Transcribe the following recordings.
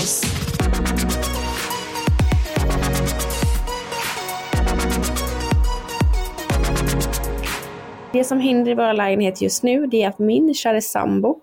Älska. Det som händer i vår lägenhet just nu det är att min kära sambo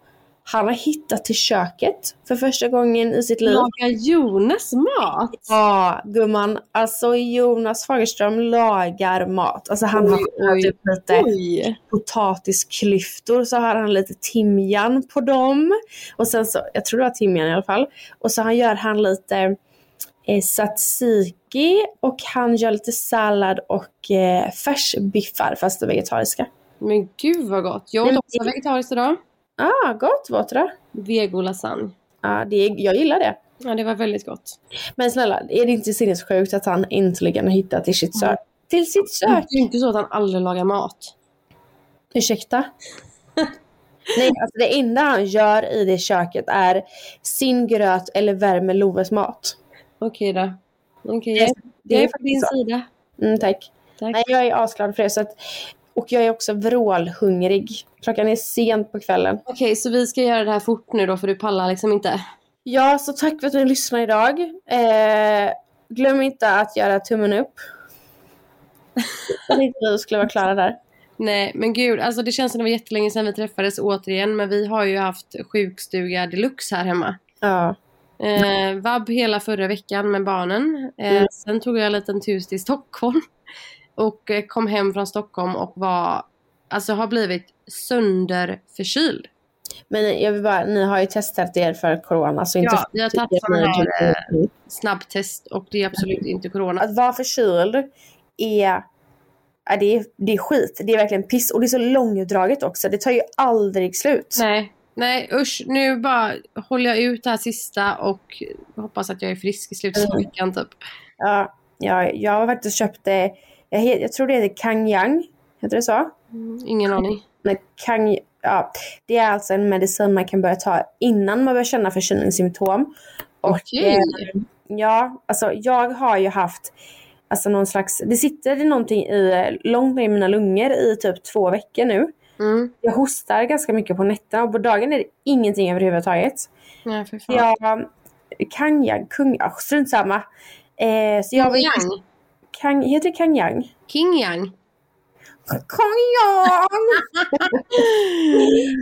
han har hittat till köket för första gången i sitt liv. Lagar Jonas mat? Ja, gumman. Alltså Jonas Fagerström lagar mat. Alltså han har oj, typ lite oj. potatisklyftor, så har han lite timjan på dem. Och sen så, jag tror det var timjan i alla fall. Och så han gör han lite eh, tzatziki och han gör lite sallad och eh, färsbiffar fast det vegetariska. Men gud vad gott. Jag åt också vegetariskt idag. Ah, gott vad det? Vego lasagne. Ja, det är, jag gillar det. Ja, det var väldigt gott. Men snälla, är det inte sinnessjukt att han äntligen har hittat till sitt sök? Till sitt Det sök? är ju inte så att han aldrig lagar mat. Ursäkta? Nej, alltså det enda han gör i det köket är sin gröt eller värmer Loves mat. Okej då. Okej, Det- jag, det jag är på din så. sida. Mm, tack. Tack. Nej, jag är asglad för det. Så att, och jag är också vrålhungrig. Klockan är sent på kvällen. Okej, så vi ska göra det här fort nu då för du pallar liksom inte. Ja, så tack för att ni lyssnar idag. Eh, glöm inte att göra tummen upp. Jag tänkte vi skulle vara klara där. Nej, men gud, alltså det känns som det var jättelänge sedan vi träffades återigen. Men vi har ju haft sjukstuga deluxe här hemma. Ja. Eh, vab hela förra veckan med barnen. Eh, Mm. Sen tog jag en liten tur till Stockholm. Och eh, kom hem från Stockholm och var, alltså har blivit sönderförkyld. Men jag vill bara, ni har ju testat er för corona. Så inte Ja, vi har tagit sådana här, eh, Snabbtest och det är absolut inte corona. Att vara förkyld är, ja, det är, det är skit. Det är verkligen piss. Och det är så långdraget också. Det tar ju aldrig slut. Nej, nej usch. Nu bara håller jag ut det här sista och hoppas att jag är frisk i slutet av Mm. veckan typ. Ja, ja, jag har faktiskt köpt, eh, jag, jag tror det heter Kangyang. Heter det så? Ingen aning. Nej, Kang, ja, det är alltså en medicin man kan börja ta innan man börjar känna förkylningssymptom. Okej. eh, ja, alltså jag har ju haft alltså någon slags, det sitter någonting i, långt ner i mina lungor i typ två veckor nu. Mm. Jag hostar ganska mycket på nätterna och på dagen är det ingenting överhuvudtaget. Ja, för fan. Jag kan jag, kung, ja, strunt samma. Eh, så jag var, Yang. Kang, heter det Kangyang? King Yang. Kangyang!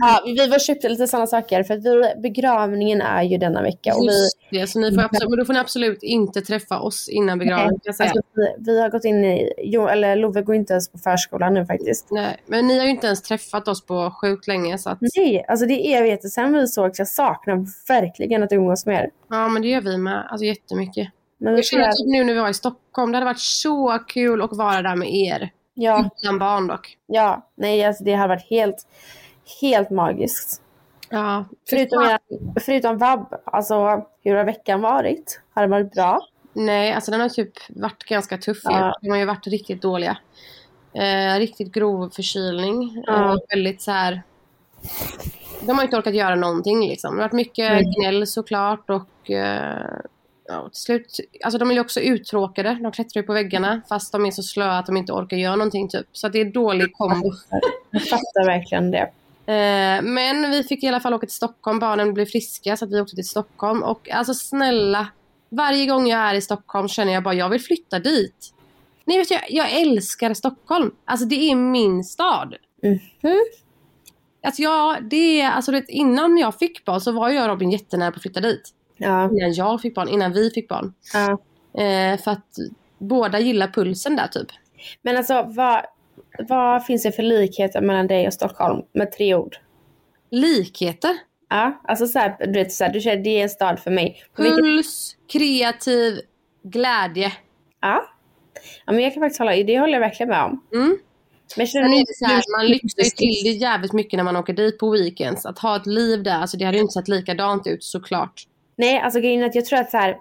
ja, vi var köpte lite sådana saker för vi, begravningen är ju denna vecka. Och vi, Just det, så ni får absolut, men då får ni absolut inte träffa oss innan begravningen säga. alltså, vi, vi har gått in i, jo, eller Love går inte ens på förskolan nu faktiskt. Nej, men ni har ju inte ens träffat oss på sjukt länge så att, Nej, alltså det är evigheter sedan vi sågs. Jag saknar verkligen att umgås med er. ja men det gör vi med, alltså jättemycket. Men Jag känner typ nu när vi var i Stockholm, det hade varit så kul att vara där med er. ja, Utan barn dock. ja, nej alltså det har varit helt, helt magiskt. Ja, Förutom, era, förutom vab, alltså hur har veckan varit? Har det varit bra? Nej, alltså den har typ varit ganska tuff. Ja. De har ju varit riktigt dåliga. Eh, riktigt grov förkylning. Ja. Eh, väldigt så här... De har inte orkat göra någonting liksom. Det har varit mycket Mm. gnäll såklart och eh, ja, till slut, alltså de är ju också uttråkade. De klättrar ju på väggarna fast de är så slöa att de inte orkar göra någonting typ. Så det är dålig kombo. Jag fattar verkligen det. Eh, men vi fick i alla fall åka till Stockholm, barnen blev friska så att vi åkte till Stockholm. Och alltså snälla, varje gång jag är i Stockholm känner jag bara jag vill flytta dit. Ni vet jag, jag älskar Stockholm. Alltså det är min stad. Mhm. Alltså ja, det är, alltså det, innan jag fick barn så var jag och Robin jättenära på att flytta dit. Ja. Innan jag fick barn, innan vi fick barn. ja. Eh, för att båda gillar pulsen där typ. Men alltså vad, vad finns det för likheter mellan dig och Stockholm med tre ord? Likheter. Ja, alltså så här, du vet så här, du känner det är en stad för mig. Vilket, Puls, kreativ, glädje. ja. ja, men jag kan faktiskt hålla, det håller jag verkligen med om. Mm. Men Sen är det så här, man lyxar ju till det jävligt mycket när man åker dit på weekends. Att ha ett liv där, alltså det hade ju inte sett likadant ut såklart. Nej, alltså grejen är att jag tror att så här,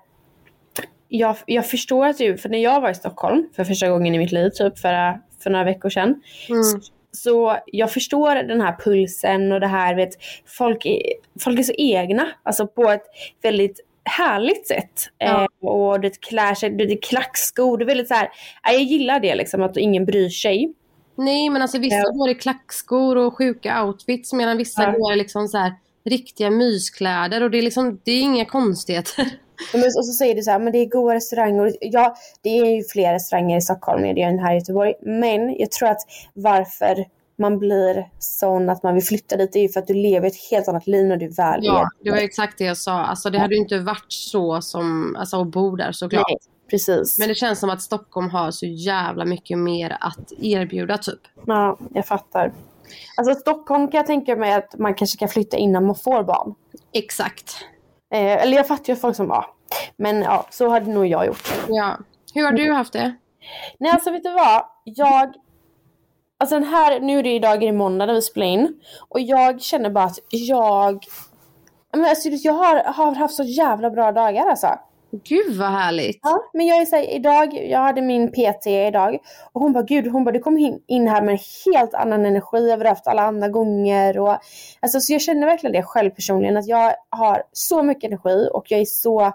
jag, jag förstår att du, för när jag var i Stockholm för första gången i mitt liv, typ för, för några veckor sedan. Mm. Så jag förstår den här pulsen och det här, vet, folk är, folk är så egna, alltså på ett väldigt härligt sätt. Ja. Eh, och det klär sig, det är klackskor, det är väldigt så här, ja, jag gillar det liksom att ingen bryr sig. Nej men alltså vissa Ja. går i klackskor och sjuka outfits medan vissa Ja. går liksom så här riktiga myskläder och det är liksom, det är inga konstigheter. Men- Och så säger du så här, men det är goda restauranger. Ja, det är ju fler restauranger i Stockholm än det är här i Göteborg. Men jag tror att varför man blir sån att man vill flytta dit, det är ju för att du lever ett helt annat liv när du väl Ja, det var exakt det jag sa. Alltså det hade ju inte varit så som, alltså att bo där såklart. Nej, precis. Men det känns som att Stockholm har så jävla mycket mer att erbjuda typ. Ja, jag fattar. Alltså Stockholm kan jag tänka mig att man kanske kan flytta innan man får barn. Exakt. Eh, eller jag fattar ju folk som var. Men ja, så hade nog jag gjort. Ja. Hur har du haft det? Nej alltså vet du vad? Jag... Alltså den här, nu är det idag är det måndag när vi spelar in. Och jag känner bara att jag... Men alltså, jag har, har haft så jävla bra dagar alltså. Gud vad härligt. Ja, men jag är så här, idag, jag hade min PT idag och hon bara gud, hon bara du kom in, här med en helt annan energi än du haft alla andra gånger och alltså så jag känner verkligen det själv personligen att jag har så mycket energi och jag är så,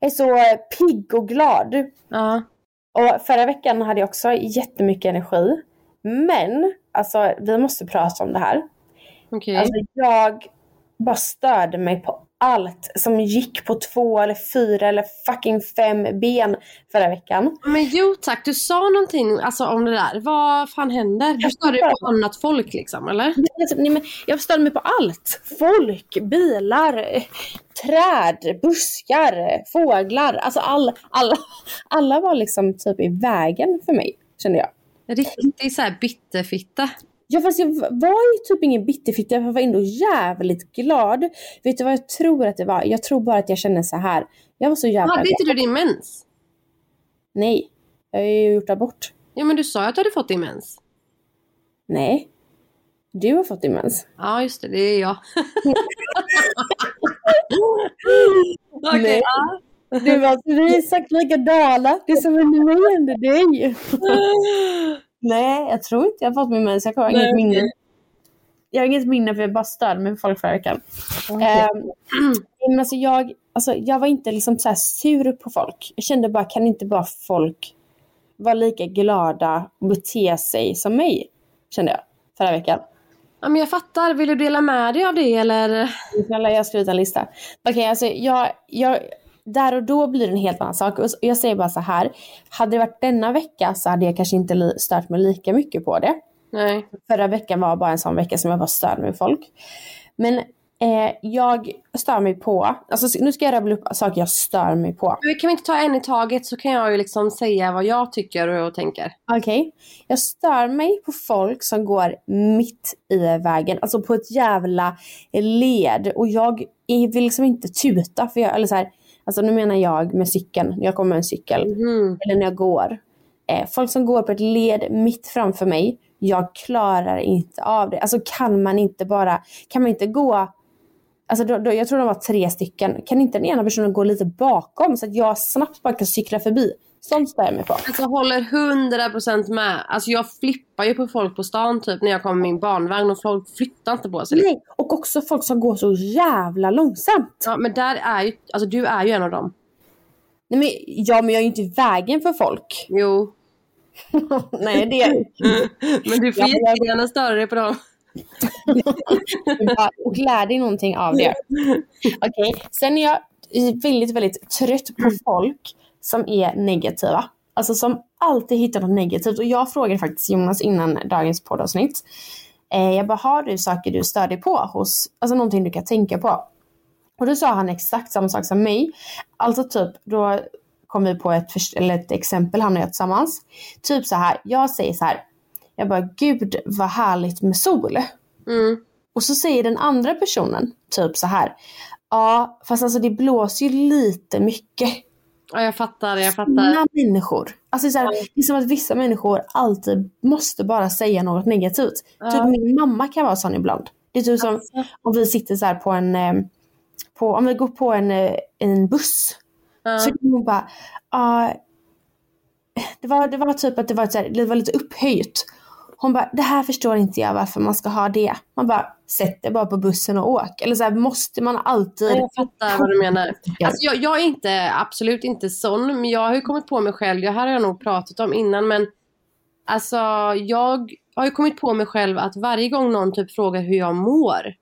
jag är så pigg och glad. Ja. Och förra veckan hade jag också jättemycket energi. Men, alltså vi måste prata om det här. Okej. Alltså jag bara störde mig på allt som gick på två eller fyra eller fucking fem ben förra veckan. Men jo tack, du sa någonting alltså, om det där. Vad fan händer? Du stör dig på annat folk liksom, eller? Nej, men jag störde mig på allt. Folk, bilar, träd, buskar, fåglar. Alltså all, alla, alla var liksom typ i vägen för mig, kände jag. Riktig så här bitterfitta. Ja fast jag var ju typ ingen bitterfitta, jag var ändå jävligt glad. Vet du vad jag tror att det var? Jag tror bara att jag kände så här. Jag var så jävla Hade inte du din mens? Nej, jag har ju gjort abort. Ja men du sa ju att du hade fått din mens. Nej. Du har fått din mens. Ja just det, det är jag. Okej, Nej. ja. Du var vi är exakt likadana. Det är som en nu hände dig. Nej, jag tror inte jag har fått min mens. Jag har inget minne. Jag har inget minne för jag bara mig på folk förra veckan. Ehm, men alltså jag, alltså jag var inte liksom så här sur på folk. Jag kände bara, kan inte bara folk vara lika glada och bete sig som mig? Kände jag förra veckan. Ja men jag fattar, vill du dela med dig av det eller? Snälla, jag har skrivit en lista. Okej, alltså jag, jag, där och då blir det en helt annan sak. Och jag säger bara så här. Hade det varit denna vecka så hade jag kanske inte stört mig lika mycket på det. Nej. Förra veckan var bara en sån vecka som jag bara störde mig folk. Men eh, jag stör mig på, alltså nu ska jag rabbla upp saker jag stör mig på. Men Kan vi inte ta en i taget så kan jag ju liksom säga vad jag tycker och tänker. Okej. Jag stör mig på folk som går mitt i vägen, alltså på ett jävla led. Och jag vill liksom inte tuta, för jag, eller så här, alltså nu menar jag med cykeln, när jag kommer med en cykel. Mhm. eller när jag går. Eh, folk som går på ett led mitt framför mig, jag klarar inte av det. Alltså kan man inte bara, kan man inte gå, alltså då, då, jag tror de var tre stycken, kan inte den ena personen gå lite bakom så att jag snabbt bara kan cykla förbi? Sånt stör jag mig på. Alltså håller 100% med. Alltså jag flippar ju på folk på stan typ när jag kommer med min barnvagn och folk flyttar inte på sig. Nej, och också folk som går så jävla långsamt. Ja men där är ju, alltså du är ju en av dem. Nej, men, ja, men jag är ju inte i vägen för folk. Jo. Nej, det är Men du får Ja, men jag- jättegärna störa dig på dem. och lär dig någonting av det. Okej, okay. sen är jag väldigt, väldigt trött på folk som är negativa. Alltså som alltid hittar något negativt. Och jag frågade faktiskt Jonas innan dagens poddavsnitt. Eh, jag bara, har du saker du stör dig på hos, alltså någonting du kan tänka på? Och då sa han exakt samma sak som mig. Alltså typ, då kom vi på ett, eller ett exempel han och jag tillsammans. Typ så här, jag säger så här. Jag bara, gud vad härligt med sol. Mm. Och så säger den andra personen typ så här. Ja, fast alltså det blåser ju lite mycket. Ja, jag fattar, jag fattar. Många människor. Alltså så här, det är som att vissa människor alltid måste bara säga något negativt. Ja. Typ min mamma kan vara sån ibland. Det är typ som alltså. om vi sitter så på en, eh, på, om vi går på en, eh, en buss. Ja. Så kan hon bara, uh, det, var, det var typ att det var, så här, det var lite upphöjt. Hon bara, det här förstår inte jag varför man ska ha det. Man bara, sätt dig bara på bussen och åk. Eller så här, måste man alltid... Jag fattar vad du menar. Alltså, jag, jag, är inte, absolut inte sån, men jag har ju kommit på mig själv, det här har jag nog pratat om innan, men alltså jag har ju kommit på mig själv att varje gång någon typ frågar hur jag mår,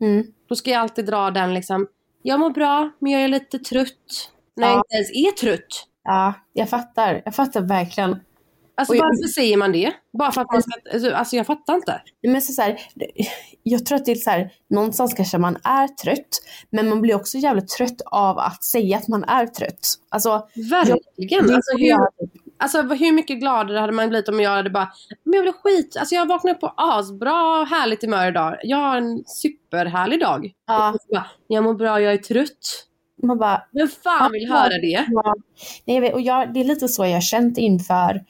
mm. då ska jag alltid dra den liksom, jag mår bra, men jag är lite trött. När ja. jag inte ens är trött. Ja, jag fattar. Jag fattar verkligen. Alltså jag, varför säger man det? Bara för att man ska, alltså, alltså jag fattar inte. Men så, så här, jag tror att det är så här, någonstans kanske man är trött, men man blir också jävligt trött av att säga att man är trött. Alltså, Verkligen. Jag, alltså, hur, alltså hur mycket gladare hade man blivit om jag hade bara, men jag blir skit, alltså jag vaknade upp på asbra härligt humör idag. Jag har en superhärlig dag. Ja. Jag, bara, jag mår bra, jag är trött. Man bara, Vem fan vill höra det? Ja. Nej, jag vet, och jag, det är lite så jag har känt inför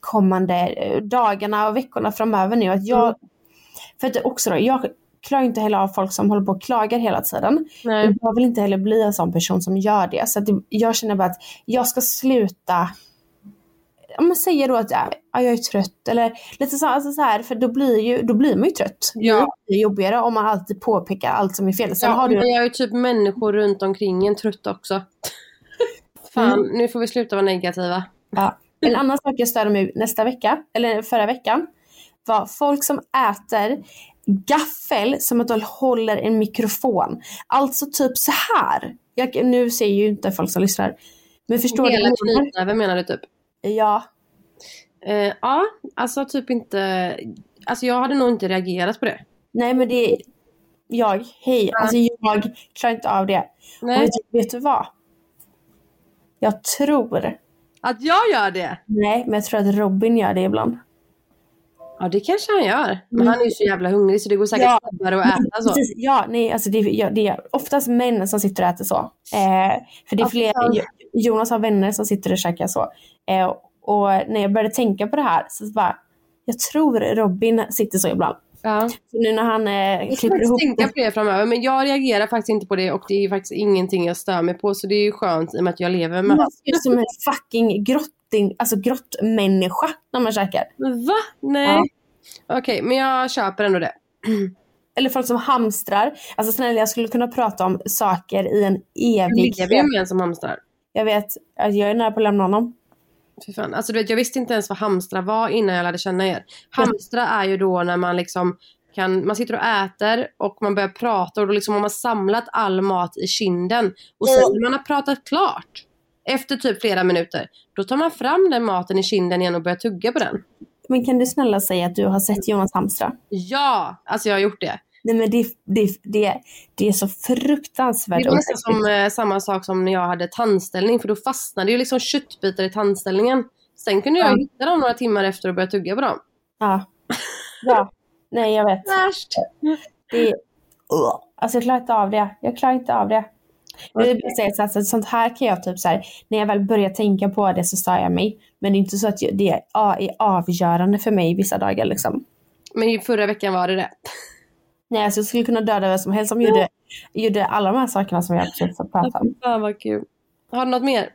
kommande eh, dagarna och veckorna framöver nu. Att jag, mm. För att också då, jag klarar inte heller av folk som håller på och klagar hela tiden. Nej. Jag vill inte heller bli en sån person som gör det. Så att jag känner bara att jag ska sluta om man säger då att ja, jag är trött eller lite så, alltså så här, för då blir, ju, då blir man ju trött. Ja. Det är jobbigare om man alltid påpekar allt som är fel. Sen ja, har du... men jag är ju typ människor runt omkring en trött också. Fan, mm. nu får vi sluta vara negativa. Ja. En annan sak jag störde mig nästa vecka, eller förra veckan, var folk som äter gaffel som att de håller en mikrofon. Alltså typ så här. Jag, nu ser ju inte folk som lyssnar. Men förstår Hela du? Hela knytnäven menar du typ? Ja. Eh, ja, alltså typ inte... Alltså jag hade nog inte reagerat på det. Nej men det... Jag, hej, ja. alltså jag klarar inte av det. Nej. Och vet, vet du vad? Jag tror att jag gör det? Nej, men jag tror att Robin gör det ibland. Ja, det kanske han gör. Men mm. han är ju så jävla hungrig så det går säkert ja. snabbare att äta så. Precis. Ja, nej, alltså det, ja, det är oftast män som sitter och äter så. Eh, för det är fler, Jonas har vänner som sitter och käkar så. Eh, och när jag började tänka på det här så bara, jag tror Robin sitter så ibland. Ja. Så nu när han eh, klipper ihop... Jag tänka på det framöver, men jag reagerar faktiskt inte på det och det är faktiskt ingenting jag stör mig på så det är ju skönt i och med att jag lever med Man ser ut som en fucking grotting, alltså grottmänniska när man käkar. Va? Nej. Ja. Okej, okay, men jag köper ändå det. Eller folk som hamstrar. Alltså snälla jag skulle kunna prata om saker i en evighet. Lever ju med en som hamstrar. Jag vet, jag är nära på att lämna honom. Fy fan. Alltså, du vet, jag visste inte ens vad hamstra var innan jag lärde känna er. Hamstra är ju då när man liksom kan, man sitter och äter och man börjar prata och då liksom har man samlat all mat i kinden. Och sen när man har pratat klart, efter typ flera minuter, då tar man fram den maten i kinden igen och börjar tugga på den. Men kan du snälla säga att du har sett Jonas hamstra? Ja, alltså jag har gjort det. Nej men det, det, det, det är så fruktansvärt Det är nästan som eh, samma sak som när jag hade tandställning för då fastnade ju liksom köttbitar i tandställningen. Sen kunde jag ja. hitta dem några timmar efter och börja tugga på dem. Ja. Ja. Nej jag vet. Värst. Det, alltså jag klarar inte av det. Jag klarar inte av det. Okay. Jag så sånt här kan jag typ så här, när jag väl börjar tänka på det så stör jag mig. Men det är inte så att det är avgörande för mig vissa dagar liksom. Men förra veckan var det det. Nej, alltså jag skulle kunna döda vem som helst som ja. gjorde, gjorde alla de här sakerna som jag precis har pratat om. Fan vad kul. Har du något mer?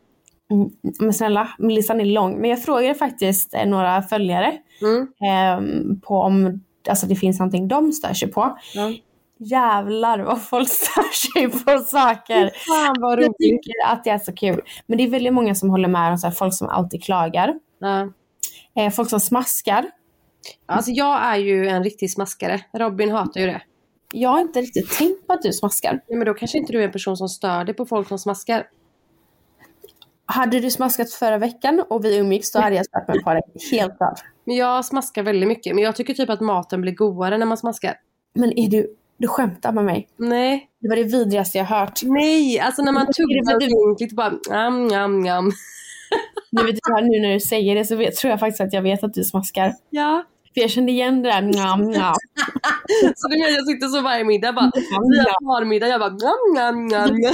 Mm, men snälla, listan är lång. Men jag frågade faktiskt eh, några följare mm. eh, på om alltså, det finns någonting de stör sig på. Mm. Jävlar vad folk stör sig på saker. Fan vad roligt. Jag tycker att det är så kul. Men det är väldigt många som håller med om så här, folk som alltid klagar. Mm. Eh, folk som smaskar. Alltså jag är ju en riktig smaskare. Robin hatar ju det. Jag har inte riktigt tänkt på att du smaskar. Nej, men då kanske inte du är en person som stör dig på folk som smaskar. Hade du smaskat förra veckan och vi umgicks då hade jag stört mig på det. Helt klart. Men jag smaskar väldigt mycket. Men jag tycker typ att maten blir godare när man smaskar. Men är du, du skämtar med mig? Nej. Det var det vidrigaste jag hört. Nej, alltså när man tuggar ordentligt bara njam, njam, njam. Nu, vet jag, nu när du säger det så vet, tror jag faktiskt att jag vet att du smaskar. Ja. För jag kände igen det där njam, njam. Så det jag sitter så varje middag bara. Vi har parmiddag, jag bara njam, njam, njam.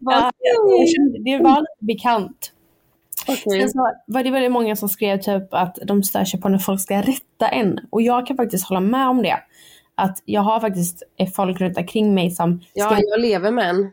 Ja, kände, det var lite bekant. Okej. Sen så var det väldigt många som skrev typ att de stör sig på när folk ska rätta en. Och jag kan faktiskt hålla med om det. Att jag har faktiskt folk runt omkring mig som Ja, jag lever med en.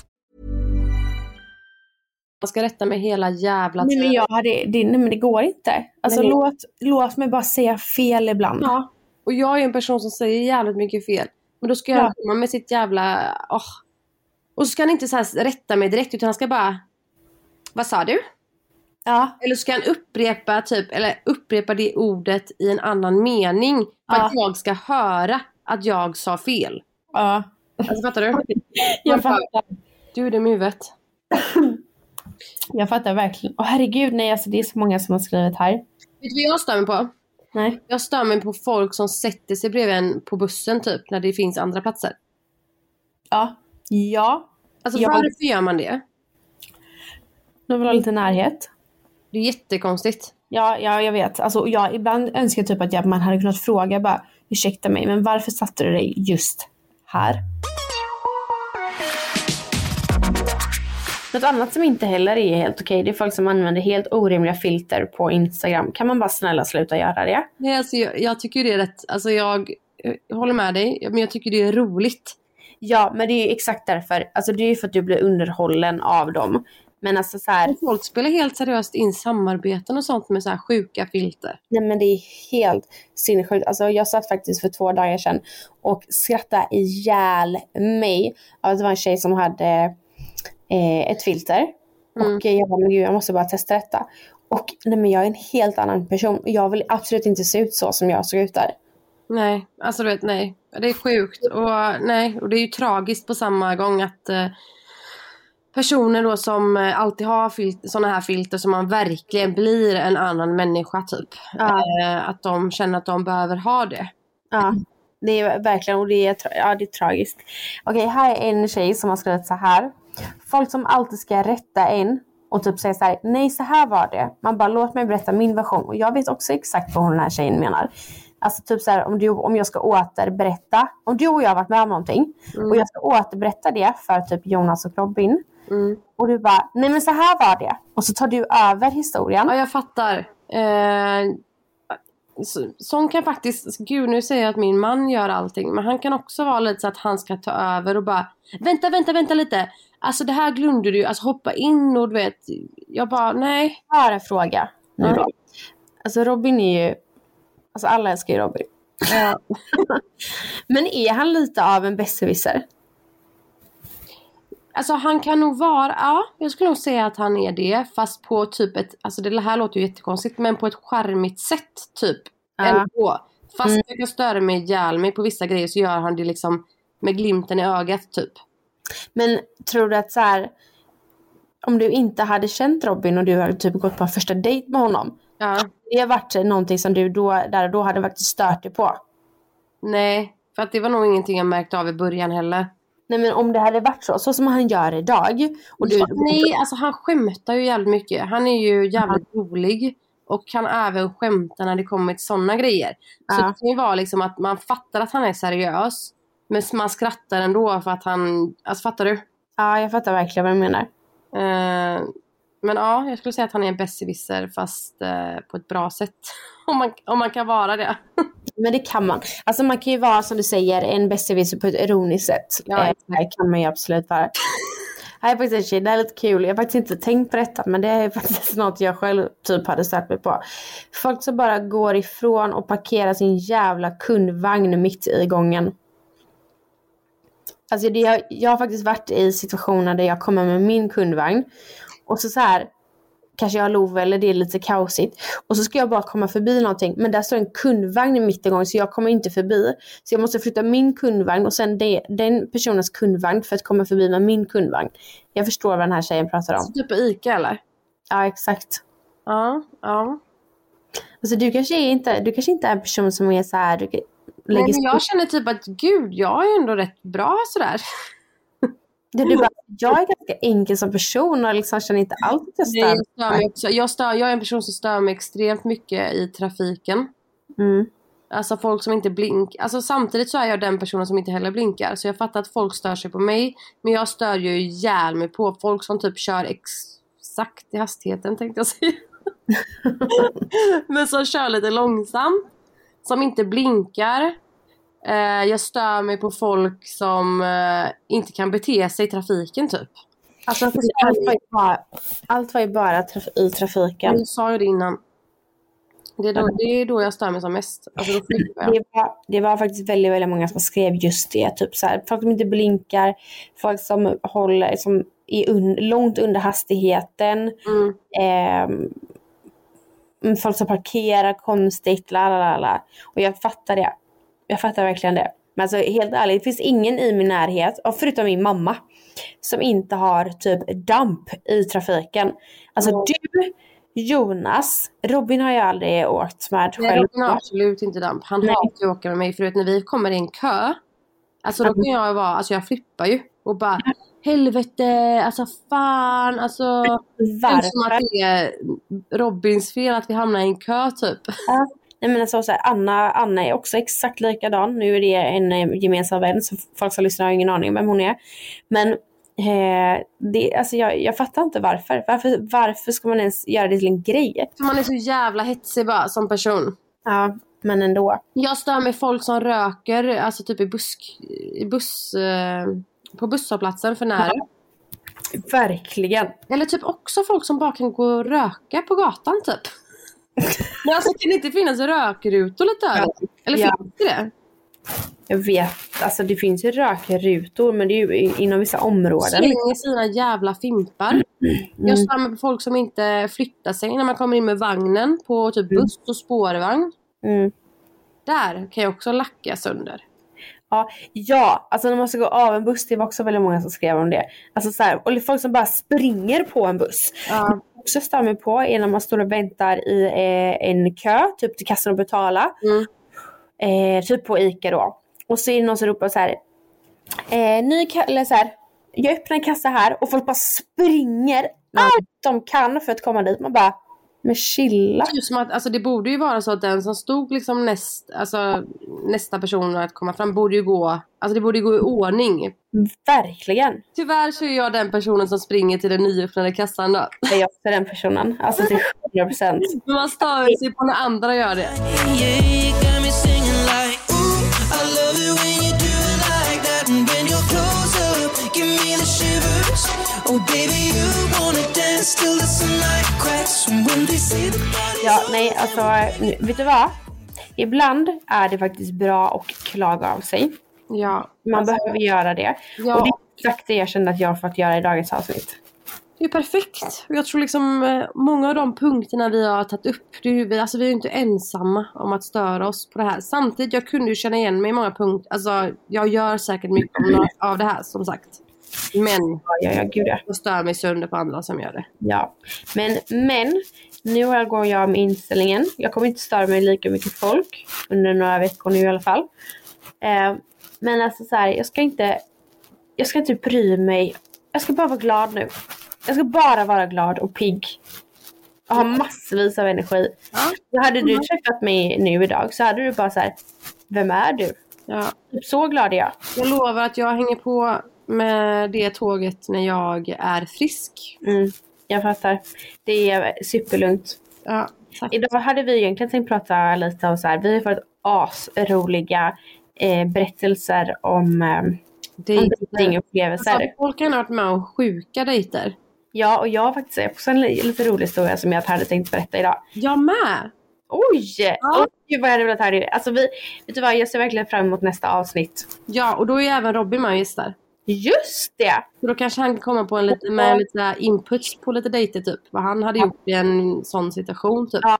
Man ska rätta mig hela jävla Nej men, tiden. jag hade, det, nej men det går inte. Alltså Nej. låt, låt mig bara säga fel ibland. Ja. Och jag är en person som säger jävligt mycket fel. Men då ska Ja. han komma med sitt jävla... åh. Och så ska han inte så här rätta mig direkt utan han ska bara... Vad sa du? Ja. Eller så ska han upprepa typ, eller upprepa det ordet i en annan mening. För Ja. att jag ska höra att jag sa fel. ja. Alltså fattar du? Jag fattar. Du är dum i huvudet. Jag fattar verkligen. Åh herregud, nej alltså det är så många som har skrivit här. Vet du vad jag stör mig på? Nej. Jag stör mig på folk som sätter sig bredvid en på bussen typ när det finns andra platser. Ja. Ja. Alltså Ja. varför gör man det? De vill ha lite närhet. Det är jättekonstigt. Ja, ja jag vet. Alltså, jag ibland önskar jag typ att jag, man hade kunnat fråga bara ursäkta mig, men varför satte du dig just här? Något annat som inte heller är helt okej, det är folk som använder helt orimliga filter på Instagram. Kan man bara snälla sluta göra det? Nej, alltså, jag, jag tycker det är rätt. Alltså, jag, jag håller med dig, men jag tycker det är roligt. Ja, men det är ju exakt därför. Alltså det är ju för att du blir underhållen av dem. Men alltså så här, Folk spelar helt seriöst in samarbeten och sånt med så här sjuka filter. Nej men det är helt sinnessjukt. Alltså jag satt faktiskt för två dagar sedan och skrattade ihjäl mig av att det var en tjej som hade eh, ett filter. Mm. Och jag bara, men gud jag måste bara testa detta. Och nej men jag är en helt annan person. Jag vill absolut inte se ut så som jag såg ut där. Nej, alltså du vet, nej. Det är sjukt och nej, och det är ju tragiskt på samma gång att eh, personer då som eh, alltid har fil- såna här filter som man verkligen blir en annan människa typ. Ja. Eh, att de känner att de behöver ha det. Ja, det är verkligen, och det är, tra- ja, det är tragiskt. Okej, här är en tjej som har skrivit så här. Folk som alltid ska rätta en och typ säga så här, nej så här var det. Man bara, låt mig berätta min version. Och jag vet också exakt vad hon den här tjejen menar. Alltså typ så här, om, du, om jag ska återberätta, om du och jag har varit med om någonting och jag ska återberätta det för typ Jonas och Robin. Mm. Och du bara, nej men så här var det. Och så tar du över historien. Ja, jag fattar. Eh, så, sån kan faktiskt, gud nu säger jag att min man gör allting, men han kan också vara lite så att han ska ta över och bara Vänta, vänta, vänta lite. Alltså det här glömde du, alltså hoppa in och du vet. Jag bara, nej. Jag har en fråga nu då. Alltså Robin är ju, alltså alla älskar ju Robin. Men är han lite av en besserwisser? Alltså han kan nog vara, ja jag skulle nog säga att han är det. Fast på typ ett, alltså det här låter ju jättekonstigt, men på ett charmigt sätt typ. Ja. Ändå. Fast Mm. jag kan störa mig ihjäl mig på vissa grejer så gör han det liksom med glimten i ögat typ. Men tror du att så här, om du inte hade känt Robin och du hade typ gått på en första dejt med honom. Ja. Det har varit någonting som du då, där och då hade faktiskt stört dig på. Nej, för att det var nog ingenting jag märkte av i början heller. Nej men om det hade varit så, så som han gör idag. Och du, Ja, nej, alltså han skämtar ju jävligt mycket. Han är ju jävligt rolig. Och kan även skämta när det kommer till sådana grejer. Så Ja. det kan ju vara liksom att man fattar att han är seriös. Men man skrattar ändå för att han, alltså fattar du? Ja, jag fattar verkligen vad du menar. Eh, men ja, jag skulle säga att han är en besserwisser fast eh, på ett bra sätt. om, man, om man kan vara det. Men det kan man. Alltså man kan ju vara som du säger en besserwisser på ett ironiskt sätt. Ja, Eh, det kan man ju absolut vara. Är faktiskt en tjej, det här är lite kul. Jag har faktiskt inte tänkt på detta men det är faktiskt något jag själv typ hade stört mig på. Folk som bara går ifrån och parkerar sin jävla kundvagn mitt i gången. Alltså det, jag, jag har faktiskt varit i situationer där jag kommer med min kundvagn och så så här kanske jag har lov eller det är lite kaosigt. Och så ska jag bara komma förbi någonting. Men där står en kundvagn mitt i gången så jag kommer inte förbi. Så jag måste flytta min kundvagn och sen det, den personens kundvagn för att komma förbi med min kundvagn. Jag förstår vad den här tjejen pratar om. Typ på Ica eller? Ja exakt. Ja, ja. Alltså du kanske, är inte, du kanske inte är en person som är så här. Du Nej, lägger men jag känner typ att gud, jag är ändå rätt bra sådär. du, du bara, jag är ganska enkel som person och liksom känner inte alls att jag Nej, jag, stör stör mig också. Jag, stör, jag är en person som stör mig extremt mycket i trafiken. mm. Alltså folk som inte blinkar. Alltså samtidigt så är jag den personen som inte heller blinkar. Så jag fattar att folk stör sig på mig. Men jag stör ju ihjäl mig på folk som typ kör exakt i hastigheten tänkte jag säga. men som kör lite långsamt. Som inte blinkar. Eh, jag stör mig på folk som eh, inte kan bete sig i trafiken typ. Alltså, allt, var ju bara, allt var ju bara traf- i trafiken. Jag sa ju det innan. Det är, då, det är då jag stör mig som mest. Alltså. Det var, det var faktiskt väldigt, väldigt många som skrev just det. Typ så här, folk som inte blinkar, folk som håller, som är un, långt under hastigheten. Mm. mm, folk som parkerar konstigt, la la la. Och jag fattar det. Jag fattar verkligen det. Men alltså helt ärligt, det finns ingen i min närhet, förutom min mamma, som inte har typ damp i trafiken. Alltså du, Jonas, Robin har jag aldrig åkt med Nej, själv. Robin har absolut inte damp. Han Nej. ju att åka med mig för att när vi kommer i en kö. Alltså då kan jag vara, alltså jag flippar ju. Och bara helvete, alltså fan, alltså. Är som att Varför? det är Robins fel att vi hamnar i en kö typ. Nej men alltså, så här, Anna, Anna är också exakt likadan. Nu är det en eh, gemensam vän så folk som lyssnar har ingen aning om vem hon är. Men eh, det, alltså, jag, jag fattar inte varför. varför. Varför ska man ens göra det till en grej? För man är så jävla hetsig bara som person. Ja, men ändå. Jag stör mig folk som röker, alltså typ i busk, i buss, eh, på busshållplatsen för nära. Verkligen. Eller typ också folk som bara kan gå och röka på gatan typ. Men alltså kan det inte finnas rökrutor lite överallt? Eller Ja. finns det det? Jag vet, alltså det finns ju rökrutor men det är ju inom vissa områden. Slänger sina jävla fimpar. Jag stör mig på folk som inte flyttar sig när man kommer in med vagnen på typ buss och spårvagn. Mm. Där kan jag också lacka sönder. Ja, ja, alltså när man ska gå av en buss, det var också väldigt många som skrev om det. Alltså så här, och folk som bara springer på en buss. Ja. också stör mig på är när man står och väntar i eh, en kö, typ till kassan och betala. Mm. Eh, typ på ICA då. Och så är det någon som ropar så här. Eh, ny eller så här. Jag öppnar en kassa här och folk bara springer allt de kan för att komma dit. Man bara, men chilla. Typ som att, alltså det borde ju vara så att den som stod liksom näst, alltså nästa person att komma fram borde ju gå, alltså det borde ju gå i ordning. Verkligen. Tyvärr så är jag den personen som springer till den nyöppnade kassan då. Jag är också den personen. Alltså till 100%. Men man stör sig på när andra gör det. Oh, baby, you wanna dance till the sunlight cracks. Ja, nej, alltså vet du vad? Ibland är det faktiskt bra att klaga av sig. Ja, Man alltså, behöver göra det. Ja. Och det är exakt det jag kände att jag har fått göra i dagens avsnitt. det är perfekt. Jag tror liksom eh, många av de punkterna vi har tagit upp, det är vi- alltså vi är ju inte ensamma om att störa oss på det här. Samtidigt, jag kunde ju känna igen mig i många punkter. Alltså jag gör säkert mycket av det här som sagt. Men Ja, ja, gud ja. jag stör mig sönder på andra som gör det. Ja, men, men nu har- går jag med inställningen. Jag kommer inte störa mig lika mycket folk under några veckor nu i alla fall. Eh, men alltså så här, jag ska inte, jag ska inte bry mig. Jag ska bara vara glad nu. Jag ska bara vara glad och pigg. Och ha massvis av energi. Så hade du träffat mig nu idag så hade du bara så här, vem är du? Ja. Typ Så glad är jag. Jag lovar att jag hänger på med det tåget när jag är frisk. Mm, jag fattar. Det är superlugnt. Ja, tack. Idag hade vi egentligen tänkt prata lite om så här, vi har fått asroliga eh, berättelser om, eh, dejtingupplevelser. Alltså, folk kan ha varit med om sjuka dejter. Ja, och jag har faktiskt också en li- lite rolig historia som jag hade tänkt berätta idag. Jag med! Oj! Ja. Oj, vad jag hade velat höra det. Alltså vi, vet du vad, jag ser verkligen fram emot nästa avsnitt. Ja, och då är även Robin med och gästar. Just det! Så då kanske han kan komma på en lite, med lite inputs på lite dejter typ. Vad han hade gjort i en sån situation typ. Ja,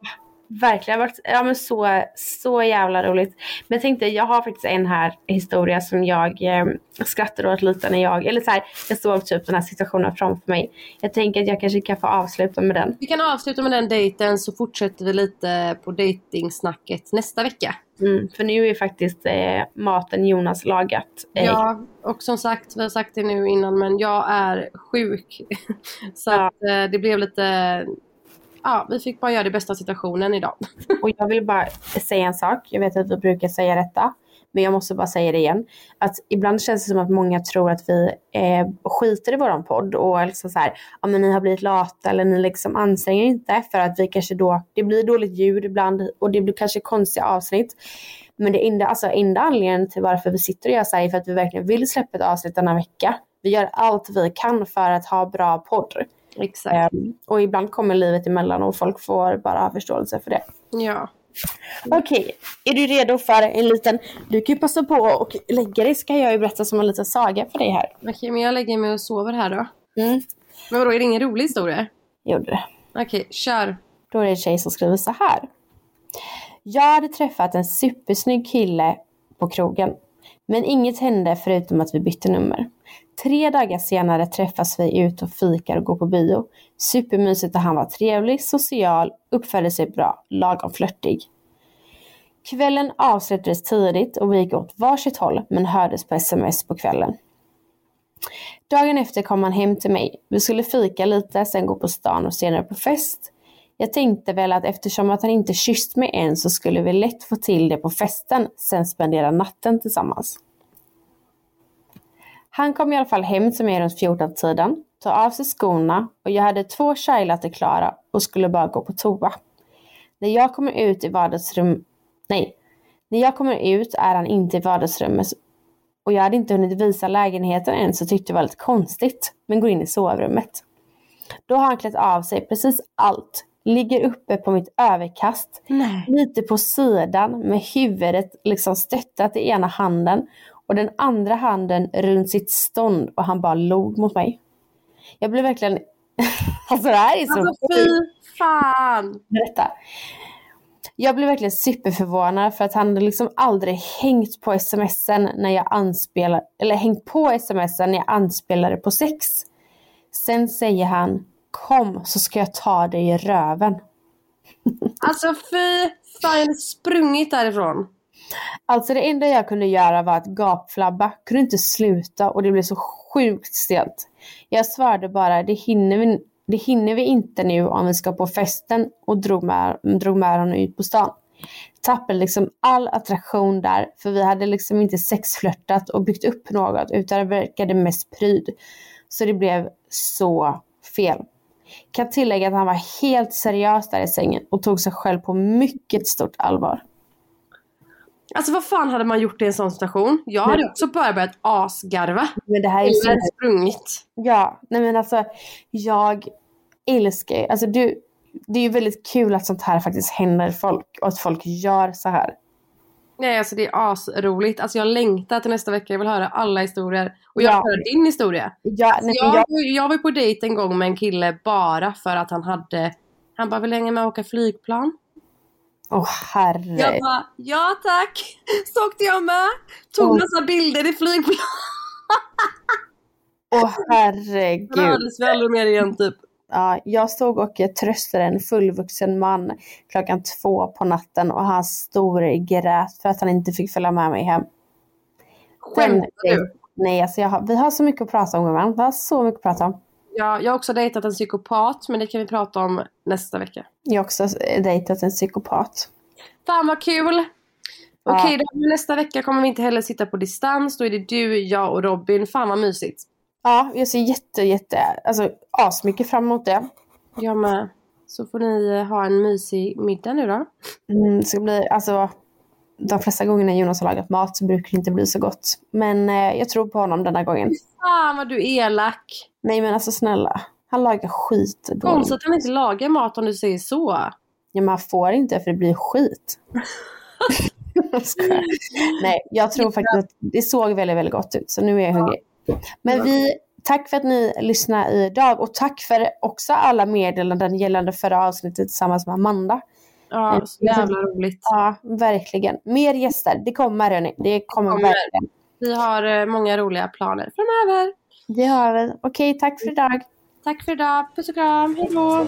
verkligen. varit- Ja, men så, så jävla roligt. Men jag tänkte, jag har faktiskt en här historia som jag eh, skrattade åt lite när jag, eller så här, jag såg typ den här situationen framför mig. Jag tänker att jag kanske kan få avsluta med den. Vi kan avsluta med den dejten så fortsätter vi lite på dejtingsnacket nästa vecka. Mm, för nu är faktiskt eh, maten Jonas lagat. Eh, Ja, och som sagt, vi har sagt det nu innan, men jag är sjuk. Så Ja. att, eh, det blev lite... Ja, vi fick bara göra det bästa av situationen idag. Och jag vill bara säga en sak. Jag vet att vi brukar säga detta. Men jag måste bara säga det igen. Att ibland känns det som att många tror att vi eh, skiter i våran podd och liksom så här, ja men ni har blivit lata eller ni liksom anstränger er inte för att vi kanske då, det blir dåligt ljud ibland och det blir kanske konstiga avsnitt. Men det enda, alltså enda anledningen till varför vi sitter och gör så här är för att vi verkligen vill släppa ett avsnitt denna vecka. Vi gör allt vi kan för att ha bra podd. Exakt. Ehm, och ibland kommer livet emellan och folk får bara ha förståelse för det. Ja. Okej, är du redo för en liten... Du kan ju passa på och lägga dig ska jag ju berätta som en liten saga för dig här. Okej, men jag lägger mig och sover här då. Mm. Men vadå, är det ingen rolig historia? Gjorde det. Okej, kör. Då är det en tjej som skriver så här. Jag hade träffat en supersnygg kille på krogen. Men inget hände förutom att vi bytte nummer. Tre dagar senare träffas vi ut och fikar och går på bio. Supermysigt och han var trevlig, social, uppförde sig bra, lagom flörtig. Kvällen avslutades tidigt och vi gick åt varsitt håll men hördes på sms på kvällen. Dagen efter kom han hem till mig. Vi skulle fika lite, sen gå på stan och senare på fest. Jag tänkte väl att eftersom att han inte kysst mig än så skulle vi lätt få till det på festen, sen spendera natten tillsammans. Han kom i alla fall hem till mig runt 14-tiden, tog av sig skorna och jag hade två chai klara och skulle bara gå på toa. När jag kommer ut i vardagsrum... Nej. När jag kommer ut är han inte i vardagsrummet och jag hade inte hunnit visa lägenheten än så tyckte det var lite konstigt, men går in i sovrummet. Då har han klätt av sig precis allt, ligger uppe på mitt överkast, Nej. lite på sidan med huvudet liksom stöttat i ena handen och den andra handen runt sitt stånd och han bara log mot mig. Jag blev verkligen... alltså det här är så Alltså fy fan! berätta. Jag blev verkligen superförvånad för att han hade liksom aldrig hängt på smsen när jag anspelar, eller hängt på smsen när jag anspelade på sex. Sen säger han kom så ska jag ta dig i röven. Alltså fy fan, jag hade sprungit därifrån. Alltså det enda jag kunde göra var att gapflabba, kunde inte sluta och det blev så sjukt stelt. Jag svarade bara det hinner vi, det hinner vi inte nu om vi ska på festen och drog med, drog med honom ut på stan. Tappade liksom all attraktion där för vi hade liksom inte sexflörtat och byggt upp något utan det verkade mest pryd. Så det blev så fel. Kan tillägga att han var helt seriös där i sängen och tog sig själv på mycket stort allvar. Alltså vad fan hade man gjort i en sån situation? Jag hade Nej. också bara börjat asgarva. Men det här är så Eller sprungit. Ja, nej men alltså jag älskar ju- alltså du, det är ju väldigt kul att sånt här faktiskt händer folk och att folk gör så här. Nej alltså det är asroligt. Alltså jag längtar till nästa vecka. Jag vill höra alla historier. Och jag Ja. höra din historia. Ja, nej, men Jag, jag, jag var ju på dejt en gång med en kille bara för att han hade Han bara vill hänga med och åka flygplan. Åh herre. Jag bara ja tack. Så åkte jag med. Tog Oj. massa bilder i flygplan. Åh Han herregud. väl aldrig mer igen typ. Ja, jag stod och tröstade en fullvuxen man klockan två på natten och han storgrät för att han inte fick följa med mig hem. Skämtar du? Nej, alltså jag har, vi har så mycket att prata om gumman. Vi har så mycket att prata om. Ja, jag har också dejtat en psykopat, men det kan vi prata om nästa vecka. Jag har också dejtat en psykopat. Fan vad kul! Ja. Okej, då nästa vecka kommer vi inte heller sitta på distans. Då är det du, jag och Robin. Fan vad mysigt. Ja, jag ser jätte, jätte, alltså asmycket fram emot det. Jag med. Så får ni ha en mysig middag nu då. Mm, det ska bli, alltså de flesta gångerna Jonas har lagat mat så brukar det inte bli så gott. Men eh, jag tror på honom denna gången. Fan vad du är elak. Nej men alltså snälla, han lagar skit dåligt. Konstigt att han inte lagar mat om du säger så. Ja, man får inte för det blir skit. Jag. Nej, jag tror faktiskt att det såg väldigt, väldigt gott ut. Så nu är jag hungrig. Men vi, tack för att ni lyssnade idag och tack för också alla meddelanden gällande förra avsnittet tillsammans med Amanda. Ja, så jävla roligt. Ja, verkligen. Mer gäster, det kommer hörni. Det kommer, Kommer. verkligen. Vi har eh, många roliga planer framöver. Det har vi. Okej, tack för idag. Tack för idag. Puss och kram. Hej då.